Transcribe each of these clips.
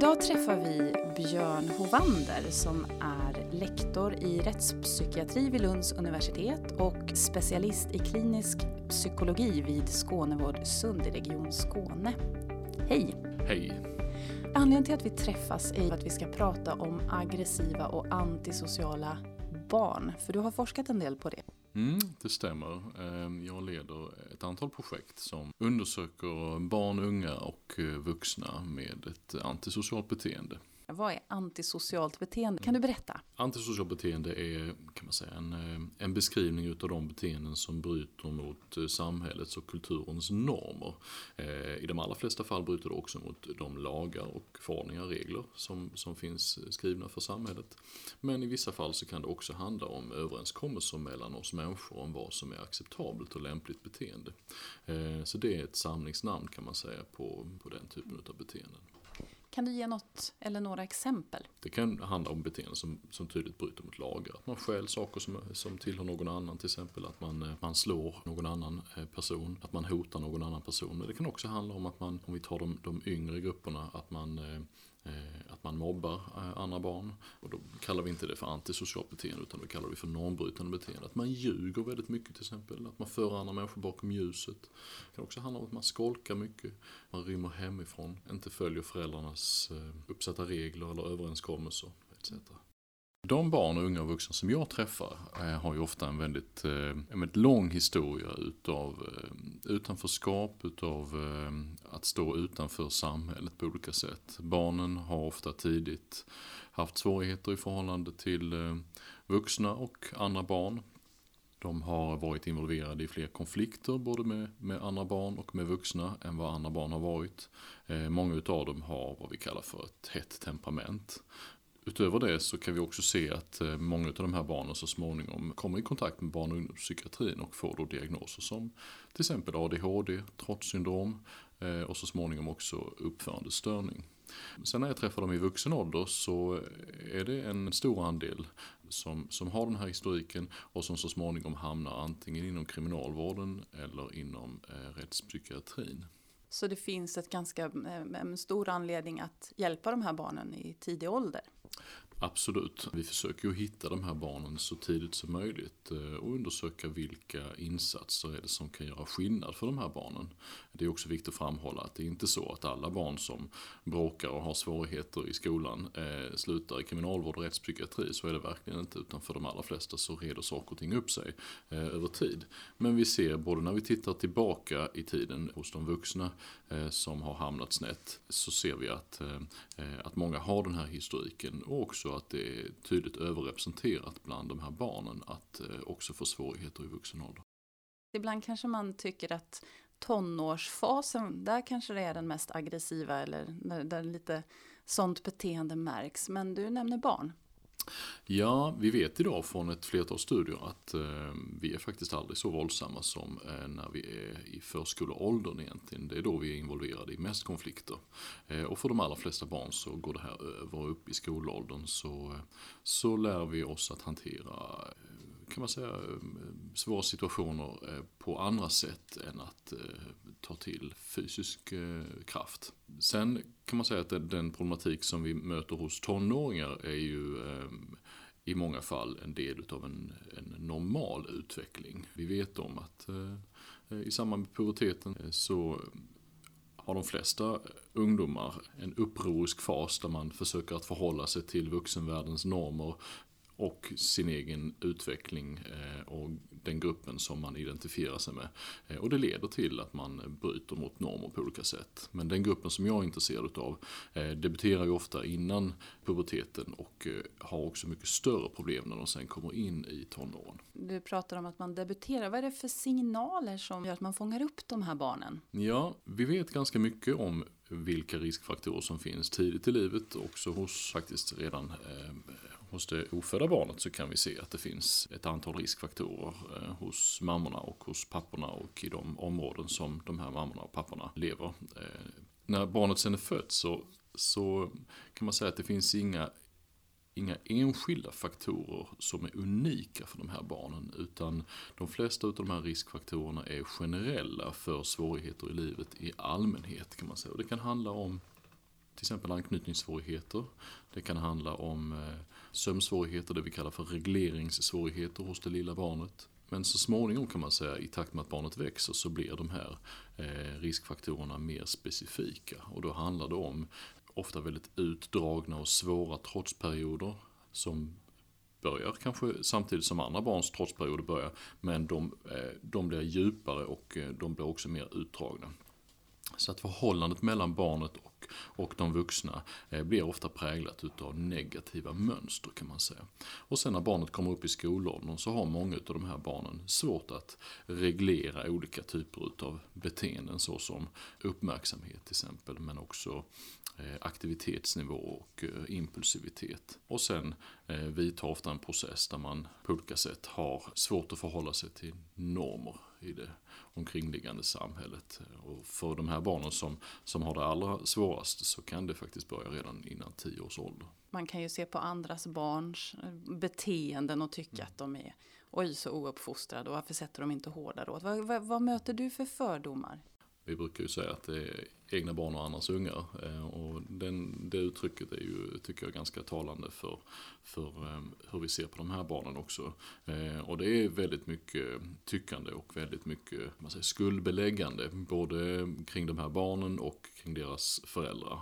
Idag träffar vi Björn Hovander som är lektor i rättspsykiatri vid Lunds universitet och specialist i klinisk psykologi vid Skånevård Sund i Region Skåne. Hej! Hej! Anledningen till att vi träffas är att vi ska prata om aggressiva och antisociala barn. För du har forskat en del på det. Mm, det stämmer. Ehm, jag leder ett antal projekt som undersöker barn, unga och eh, vuxna med ett antisocialt beteende. Vad är antisocialt beteende? Kan du berätta? Antisocialt beteende är kan man säga, en, eh, en beskrivning utav de beteenden som bryter mot eh, samhällets och kulturens normer. Eh, I de allra flesta fall bryter det också mot de lagar och förordningar och regler som, som finns skrivna för samhället. Men i vissa fall så kan det också handla om överenskommelser mellan oss människor om vad som är acceptabelt och lämpligt beteende. Så det är ett samlingsnamn kan man säga på, på den typen av beteenden. Kan du ge något eller några exempel? Det kan handla om beteenden som, som tydligt bryter mot lagar. Att man stjäl saker som, som tillhör någon annan, till exempel att man, eh, man slår någon annan eh, person, att man hotar någon annan person. Men det kan också handla om att man, om vi tar de, de yngre grupperna, att man Eh, Eh, att man mobbar eh, andra barn. Och då kallar vi inte det för antisocialt beteende utan då kallar vi för normbrytande beteende. Att man ljuger väldigt mycket till exempel. Att man för andra människor bakom ljuset. Det kan också handla om att man skolkar mycket. Man rymmer hemifrån. Inte följer föräldrarnas eh, uppsatta regler eller överenskommelser etc. De barn och unga och vuxna som jag träffar eh, har ju ofta en väldigt, eh, en väldigt lång historia utav eh, utanförskap, utav att stå utanför samhället på olika sätt. Barnen har ofta tidigt haft svårigheter i förhållande till vuxna och andra barn. De har varit involverade i fler konflikter både med, med andra barn och med vuxna än vad andra barn har varit. många utav dem har vad vi kallar för ett hett temperament. Utöver det så kan vi också se att eh, många av de här barnen så småningom kommer i kontakt med barn och ungdomspsykiatrin och får då diagnoser som till exempel ADHD, trotssyndrom eh, och så småningom också uppförandestörning. Sen när jag träffar dem i vuxen ålder så är det en stor andel som, som har den här historiken och som så småningom hamnar antingen inom kriminalvården eller inom eh, rättspsykiatrin. Så det finns ett ganska eh, stor anledning att hjälpa de här barnen i tidig ålder? Absolut. Vi försöker ju hitta de här barnen så tidigt som möjligt eh, och undersöka vilka insatser är det som kan göra skillnad för de här barnen. Det är också viktigt att framhålla att det är inte så att alla barn som bråkar och har svårigheter i skolan eh, slutar i kriminalvård och rättspsykiatri. Så är det verkligen inte, utan för de allra flesta så reder saker och ting upp sig eh, över tid. Men vi ser både när vi tittar tillbaka i tiden hos de vuxna Eh, som har hamnat snett, så ser vi att, eh, eh, att många har den här historiken och också att det är tydligt överrepresenterat bland de här barnen att också få svårigheter i vuxen ålder. Ibland kanske man tycker att tonårsfasen, där kanske det är den mest aggressiva eller där lite sånt beteende märks. Men du nämner barn. Ja, vi vet idag från ett flertal studier att eh, vi är faktiskt aldrig så våldsamma som eh, när vi är i förskoleåldern egentligen. Det är då vi är involverade i mest konflikter. Eh, och för de allra flesta barn så går det här över upp i skolåldern så, eh, så lär vi oss att hantera kan man säga, eh, svåra situationer eh, på andra sätt än att eh, ta till fysisk kraft. Sen kan man säga att den problematik som vi möter hos tonåringar är ju i många fall en del av en, en normal utveckling. Vi vet om att i samband med puberteten så har de flesta ungdomar en upprorisk fas där man försöker att förhålla sig till vuxenvärldens normer och sin egen utveckling eh, och den gruppen som man identifierar sig med. Eh, och det leder till att man bryter mot normer på olika sätt. Men den gruppen som jag är intresserad utav eh, debuterar ju ofta innan puberteten och har också mycket större problem när de sen kommer in i tonåren. Du pratar om att man debuterar. Vad är det för signaler som gör att man fångar upp de här barnen? Ja, vi vet ganska mycket om vilka riskfaktorer som finns tidigt i livet, också hos faktiskt redan eh, hos det ofödda barnet så kan vi se att det finns ett antal riskfaktorer eh, hos mammorna och hos papporna och i de områden som de här mammorna och papporna lever. Eh, när barnet sen är fött så, så kan man säga att det finns inga inga enskilda faktorer som är unika för de här barnen utan de flesta av de här riskfaktorerna är generella för svårigheter i livet i allmänhet kan man säga. Och det kan handla om till exempel anknytningssvårigheter. Det kan handla om eh, sömnsvårigheter, det vi kallar för regleringssvårigheter hos det lilla barnet. Men så småningom kan man säga, i takt med att barnet växer, så blir de här eh, riskfaktorerna mer specifika. Och då handlar det om ofta väldigt utdragna och svåra trotsperioder som börjar kanske samtidigt som andra barns trotsperioder börjar. Men de, eh, de blir djupare och eh, de blir också mer utdragna. Så att förhållandet mellan barnet och, och de vuxna eh, blir ofta präglat utav negativa mönster kan man säga. Och sen när barnet kommer upp i skolåldern så har många av de här barnen svårt att reglera olika typer utav beteenden såsom uppmärksamhet till exempel men också eh, aktivitetsnivå och eh, impulsivitet. Och sen eh, vidtar ofta en process där man på olika sätt har svårt att förhålla sig till normer i det omkringliggande samhället. Och för de här barnen som, som har det allra svårast så kan det faktiskt börja redan innan tio års ålder. Man kan ju se på andras barns eh, beteenden och tycka mm. att de är oj så ouppfostrade och varför sätter de inte hårdare åt? Vad, vad, vad möter du för fördomar? Vi brukar ju säga att det är egna barn och andras ungar. Eh, och den, det uttrycket är ju, tycker jag, ganska talande för, för ehm, hur vi ser på de här barnen också. Eh, och det är väldigt mycket tyckande och väldigt mycket man säger, skuldbeläggande. Både kring de här barnen och kring deras föräldrar.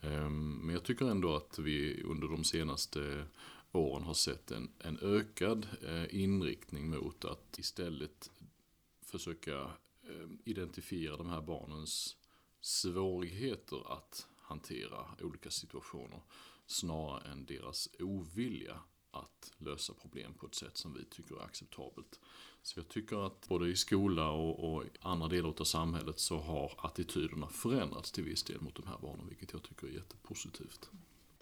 Ehm, men jag tycker ändå att vi under de senaste åren har sett en, en ökad eh, inriktning mot att istället försöka Eh, identifiera de här barnens svårigheter att hantera olika situationer snarare än deras ovilja att lösa problem på ett sätt som vi tycker är acceptabelt. Så jag tycker att både i skola och, och andra delar av samhället så har attityderna förändrats till viss del mot de här barnen, vilket jag tycker är jättepositivt.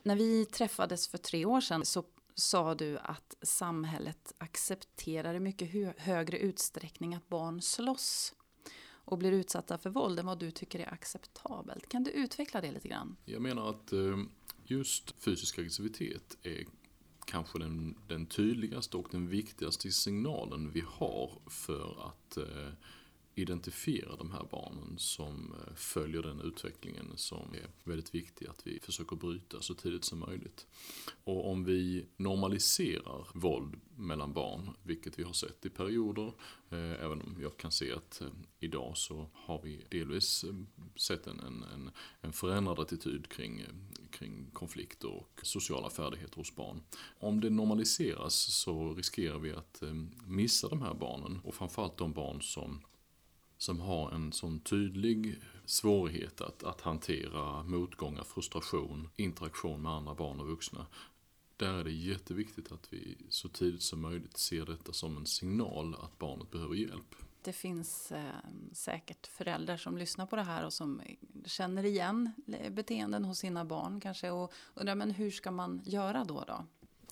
När vi träffades för tre år sedan så sa du att samhället accepterar i mycket högre utsträckning att barn slåss och blir utsatta för våld än vad du tycker är acceptabelt. Kan du utveckla det lite grann? Jag menar att eh, just fysisk aggressivitet är kanske den, den tydligaste och den viktigaste signalen vi har för att eh, identifiera de här barnen som eh, följer den utvecklingen som är väldigt viktig att vi försöker bryta så tidigt som möjligt. Och om vi normaliserar våld mellan barn, vilket vi har sett i perioder, eh, även om jag kan se att eh, idag så har vi delvis sett en, en, en förändrad attityd kring, kring konflikter och sociala färdigheter hos barn. Om det normaliseras så riskerar vi att missa de här barnen och framförallt de barn som som har en sån tydlig svårighet att, att hantera motgångar, frustration, interaktion med andra barn och vuxna. Där är det jätteviktigt att vi så tidigt som möjligt ser detta som en signal att barnet behöver hjälp. Det finns eh, säkert föräldrar som lyssnar på det här och som känner igen beteenden hos sina barn kanske och undrar men hur ska man göra då? då?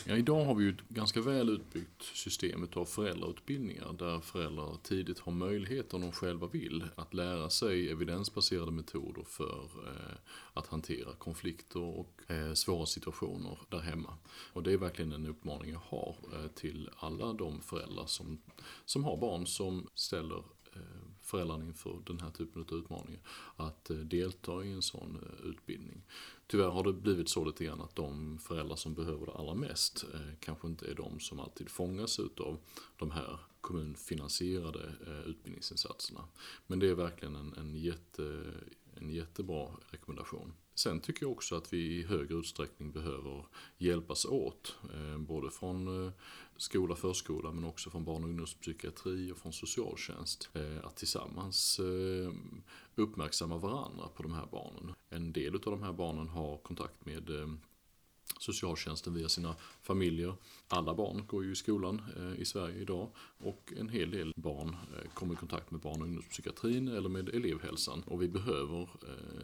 Ja, idag har vi ju ett ganska väl utbyggt system av föräldrautbildningar där föräldrar tidigt har möjlighet, om de själva vill, att lära sig evidensbaserade metoder för eh, att hantera konflikter och eh, svåra situationer där hemma. Och det är verkligen en uppmaning jag har eh, till alla de föräldrar som, som har barn som ställer eh, föräldrarna inför den här typen av utmaningar. Att eh, delta i en sån eh, utbildning. Tyvärr har det blivit så lite grann att de föräldrar som behöver det allra mest eh, kanske inte är de som alltid fångas utav de här kommunfinansierade eh, utbildningsinsatserna. Men det är verkligen en, en, jätte, en jättebra rekommendation. Sen tycker jag också att vi i högre utsträckning behöver hjälpas åt. Eh, både från eh, skola, förskola men också från barn och ungdomspsykiatri och från socialtjänst. Eh, att tillsammans uppmärksamma varandra på de här barnen. En del av de här barnen har kontakt med socialtjänsten via sina familjer. Alla barn går ju i skolan i Sverige idag och en hel del barn kommer i kontakt med barn och ungdomspsykiatrin eller med elevhälsan. Och vi behöver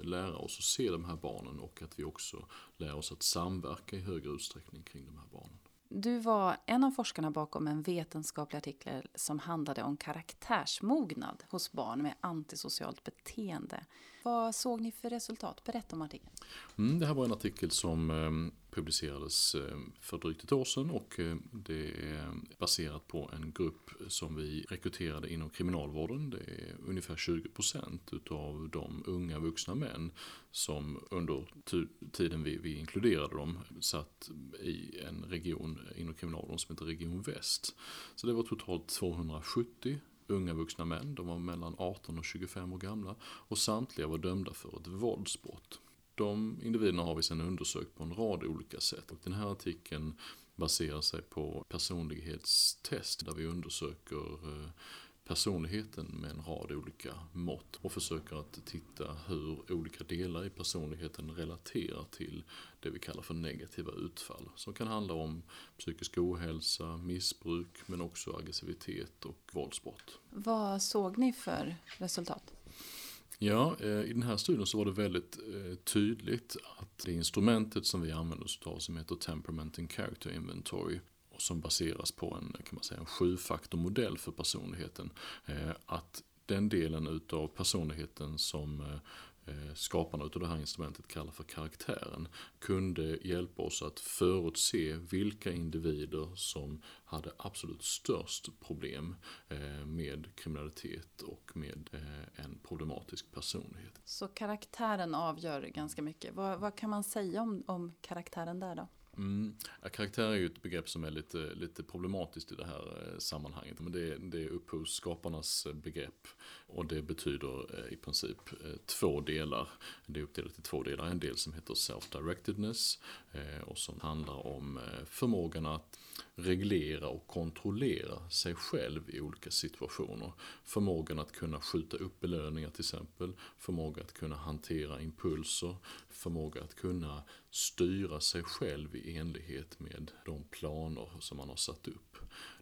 lära oss att se de här barnen och att vi också lär oss att samverka i högre utsträckning kring de här barnen. Du var en av forskarna bakom en vetenskaplig artikel som handlade om karaktärsmognad hos barn med antisocialt beteende. Vad såg ni för resultat? Berätta om artikeln. Mm, det här var en artikel som eh, publicerades eh, för drygt ett år sedan och eh, det är baserat på en grupp som vi rekryterade inom kriminalvården. Det är ungefär 20% utav de unga vuxna män som under tiden vi, vi inkluderade dem satt i en region inom kriminalvården som heter Region Väst. Så det var totalt 270 unga vuxna män, de var mellan 18 och 25 år gamla och samtliga var dömda för ett våldsbrott. De individerna har vi sedan undersökt på en rad olika sätt och den här artikeln baserar sig på personlighetstest där vi undersöker eh, personligheten med en rad olika mått och försöker att titta hur olika delar i personligheten relaterar till det vi kallar för negativa utfall. Som kan handla om psykisk ohälsa, missbruk men också aggressivitet och våldsbrott. Vad såg ni för resultat? Ja, eh, i den här studien så var det väldigt eh, tydligt att det instrumentet som vi använder oss av som heter Temperament and Character Inventory och som baseras på en, kan man säga, en sjufaktormodell för personligheten. Eh, att den delen utav personligheten som eh, Eh, skaparna av det här instrumentet kallar för karaktären kunde hjälpa oss att förutse vilka individer som hade absolut störst problem eh, med kriminalitet och med eh, en problematisk personlighet. Så karaktären avgör ganska mycket. Vad, vad kan man säga om, om karaktären där då? Mm. Ja, karaktär är ju ett begrepp som är lite, lite problematiskt i det här eh, sammanhanget. Men det är, det är upphovsskaparnas begrepp. Och det betyder eh, i princip eh, två delar. Det är uppdelat i två delar. En del som heter self-directedness. Och som handlar om förmågan att reglera och kontrollera sig själv i olika situationer. Förmågan att kunna skjuta upp belöningar till exempel. Förmåga att kunna hantera impulser. Förmåga att kunna styra sig själv i enlighet med de planer som man har satt upp.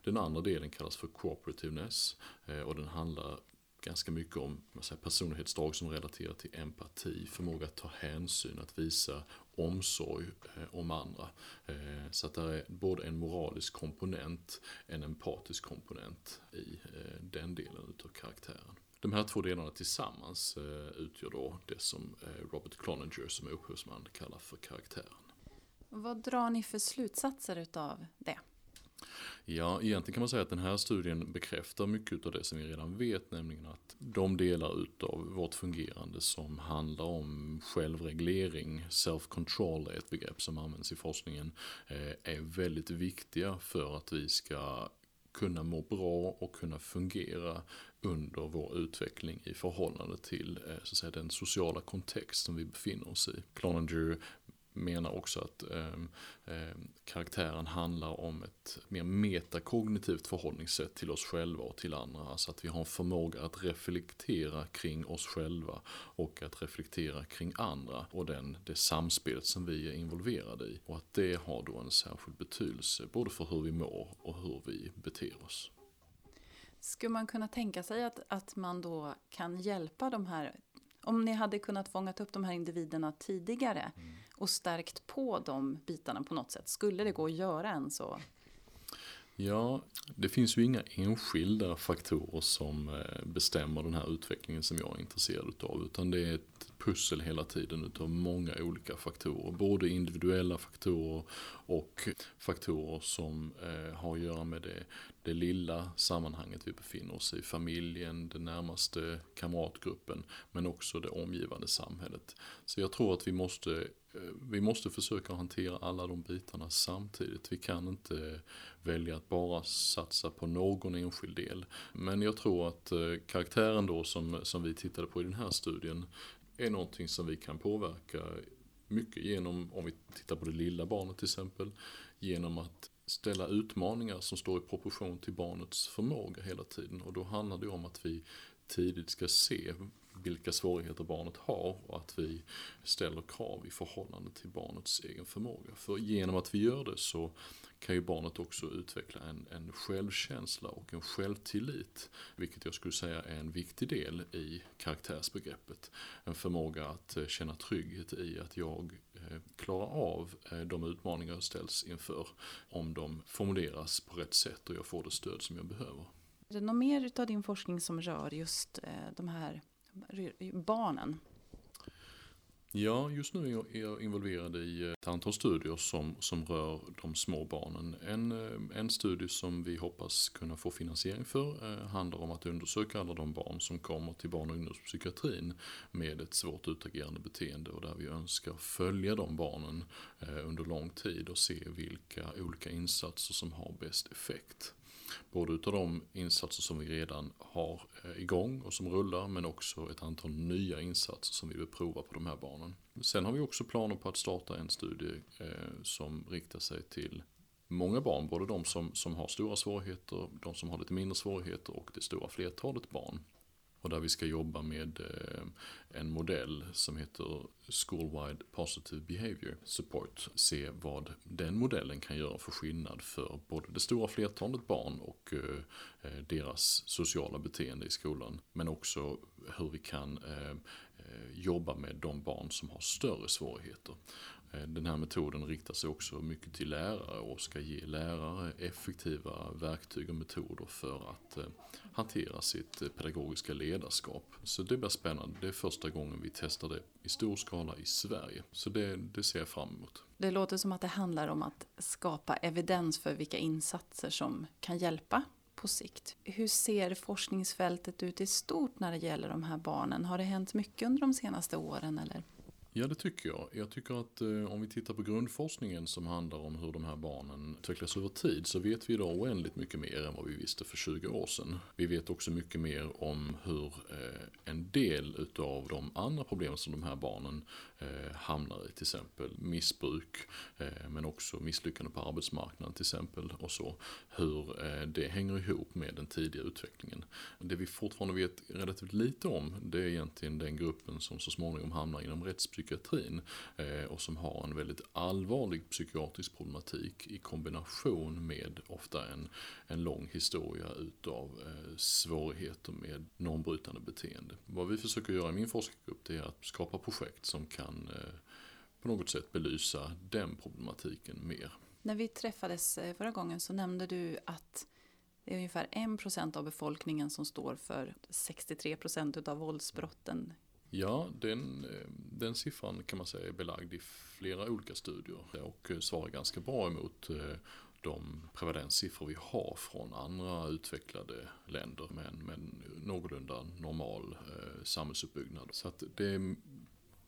Den andra delen kallas för cooperativeness eh, och den handlar ganska mycket om säger, personlighetsdrag som relaterar till empati, förmåga att ta hänsyn, att visa omsorg eh, om andra. Eh, så att det är både en moralisk komponent, en empatisk komponent i den delen utav karaktären. De här två delarna tillsammans utgör då det som Robert Cloninger som är upphovsman kallar för karaktären. Vad drar ni för slutsatser utav det? Ja, egentligen kan man säga att den här studien bekräftar mycket av det som vi redan vet, nämligen att de delar utav vårt fungerande som handlar om självreglering, self-control är ett begrepp som används i forskningen, eh, är väldigt viktiga för att vi ska kunna må bra och kunna fungera under vår utveckling i förhållande till eh, så att säga, den sociala kontext som vi befinner oss i. Cloninger menar också att eh, eh, karaktären handlar om ett mer metakognitivt förhållningssätt till oss själva och till andra. Alltså att vi har en förmåga att reflektera kring oss själva och att reflektera kring andra och den, det samspelet som vi är involverade i. Och att det har då en särskild betydelse både för hur vi mår och hur vi beter oss. Skulle man kunna tänka sig att, att man då kan hjälpa de här om ni hade kunnat fånga upp de här individerna tidigare mm. och stärkt på de bitarna på något sätt, skulle det gå att göra en så? Ja, det finns ju inga enskilda faktorer som eh, bestämmer den här utvecklingen som jag är intresserad utav. Utan det är ett pussel hela tiden utav många olika faktorer. Både individuella faktorer och faktorer som eh, har att göra med det, det lilla sammanhanget vi befinner oss i. Familjen, den närmaste kamratgruppen men också det omgivande samhället. Så jag tror att vi måste eh, vi måste försöka hantera alla de bitarna samtidigt. Vi kan inte välja att bara satsa på någon enskild del. Men jag tror att eh, karaktären då som, som vi tittade på i den här studien är någonting som vi kan påverka mycket genom, om vi tittar på det lilla barnet till exempel, genom att ställa utmaningar som står i proportion till barnets förmåga hela tiden. Och då handlar det om att vi tidigt ska se vilka svårigheter barnet har och att vi ställer krav i förhållande till barnets egen förmåga. För genom att vi gör det så kan ju barnet också utveckla en, en självkänsla och en självtillit. Vilket jag skulle säga är en viktig del i karaktärsbegreppet. En förmåga att eh, känna trygghet i att jag eh, klarar av eh, de utmaningar jag ställs inför om de formuleras på rätt sätt och jag får det stöd som jag behöver. Är det något mer av din forskning som rör just de här barnen? Ja, just nu är jag involverad i eh, ett antal studier som, som rör de små barnen. En, eh, en studie som vi hoppas kunna få finansiering för eh, handlar om att undersöka alla de barn som kommer till barn och ungdomspsykiatrin med ett svårt utagerande beteende och där vi önskar följa de barnen eh, under lång tid och se vilka olika insatser som har bäst effekt. Både utav de insatser som vi redan har eh, igång och som rullar men också ett antal nya insatser som vi vill prova på de här barnen. Sen har vi också planer på att starta en studie eh, som riktar sig till många barn, både de som, som har stora svårigheter, de som har lite mindre svårigheter och det stora flertalet barn. Och där vi ska jobba med eh, en modell som heter Schoolwide Positive Behavior Support. Se vad den modellen kan göra för skillnad för både det stora flertalet barn och eh, eh, deras sociala beteende i skolan. Men också hur vi kan jobba med de barn som har större svårigheter. Eh, den här metoden riktar sig också mycket till lärare och ska ge lärare effektiva verktyg och metoder för att eh, hantera sitt eh, pedagogiska ledarskap. Så det blir spännande. Det är första gången vi testar det i stor skala i Sverige. Så det, det ser jag fram emot. Det låter som att det handlar om att skapa evidens för vilka insatser som kan hjälpa på sikt. Hur ser forskningsfältet ut i stort när det gäller de här barnen? Har det hänt mycket under de senaste åren? Eller? Ja, det tycker jag. Jag tycker att eh, om vi tittar på grundforskningen som handlar om hur de här barnen utvecklas över tid så vet vi idag oändligt mycket mer än vad vi visste för 20 år sedan. Vi vet också mycket mer om hur eh, en del utav de andra problemen som de här barnen eh, hamnar i, till exempel missbruk, eh, men också misslyckande på arbetsmarknaden till exempel och så, hur eh, det hänger ihop med den tidiga utvecklingen. Det vi fortfarande vet relativt lite om, det är egentligen den gruppen som så småningom hamnar inom rättspsykiatrin psykiatrin eh, och som har en väldigt allvarlig psykiatrisk problematik i kombination med ofta en, en lång historia utav eh, svårigheter med normbrytande beteende. Vad vi försöker göra i min forskargrupp det är att skapa projekt som kan eh, på något sätt belysa den problematiken mer. När vi träffades förra gången så nämnde du att det är ungefär 1% av befolkningen som står för 63% av våldsbrotten Ja, den, eh, den siffran kan man säga är belagd i flera olika studier och eh, svarar ganska bra emot eh, de prevalenssiffror vi har från andra utvecklade länder med en, med en någorlunda normal eh, samhällsuppbyggnad. Så att det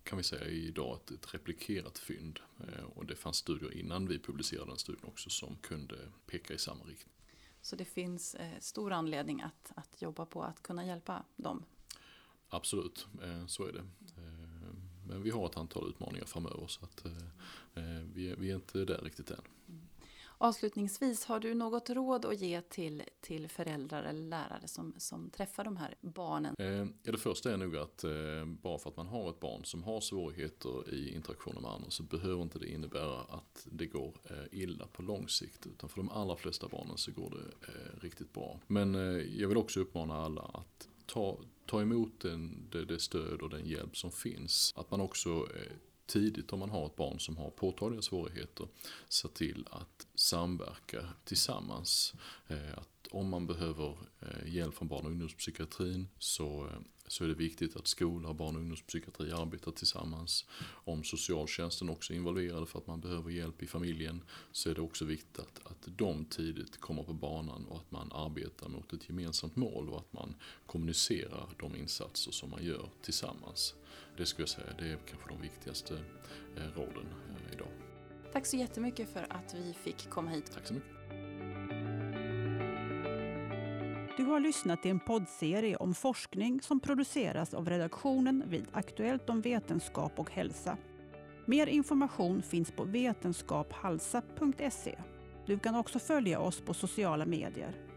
kan vi säga är idag ett, ett replikerat fynd eh, och det fanns studier innan vi publicerade den studien också som kunde peka i samma riktning. Så det finns eh, stor anledning att, att jobba på att kunna hjälpa dem Absolut, eh, så är det. Eh, men vi har ett antal utmaningar framöver så att eh, vi är inte där riktigt än. Avslutningsvis, har du något råd att ge till, till föräldrar eller lärare som, som träffar de här barnen? Ja, det första är nog att bara för att man har ett barn som har svårigheter i interaktionen med andra så behöver inte det innebära att det går illa på lång sikt. Utan för de allra flesta barnen så går det riktigt bra. Men jag vill också uppmana alla att ta, ta emot den, det, det, stöd och den hjälp som finns. Att man också eh, tidigt om man har ett barn som har påtagliga svårigheter se till att samverka tillsammans. Eh, att om man behöver eh, hjälp från barn och ungdomspsykiatrin så, så är det viktigt att skola och barn och ungdomspsykiatri arbetar tillsammans. Om socialtjänsten också är involverade för att man behöver hjälp i familjen så är det också viktigt att, att de tidigt kommer på banan och att man arbetar mot ett gemensamt mål och att man kommunicerar de insatser som man gör tillsammans. Det skulle jag säga, det är kanske de viktigaste eh, råden eh, idag. Tack så jättemycket för att vi fick komma hit. Tack så mycket. Du har lyssnat till en poddserie om forskning som produceras av redaktionen vid Aktuellt om vetenskap och hälsa. Mer information finns på vetenskaphalsa.se. Du kan också följa oss på sociala medier.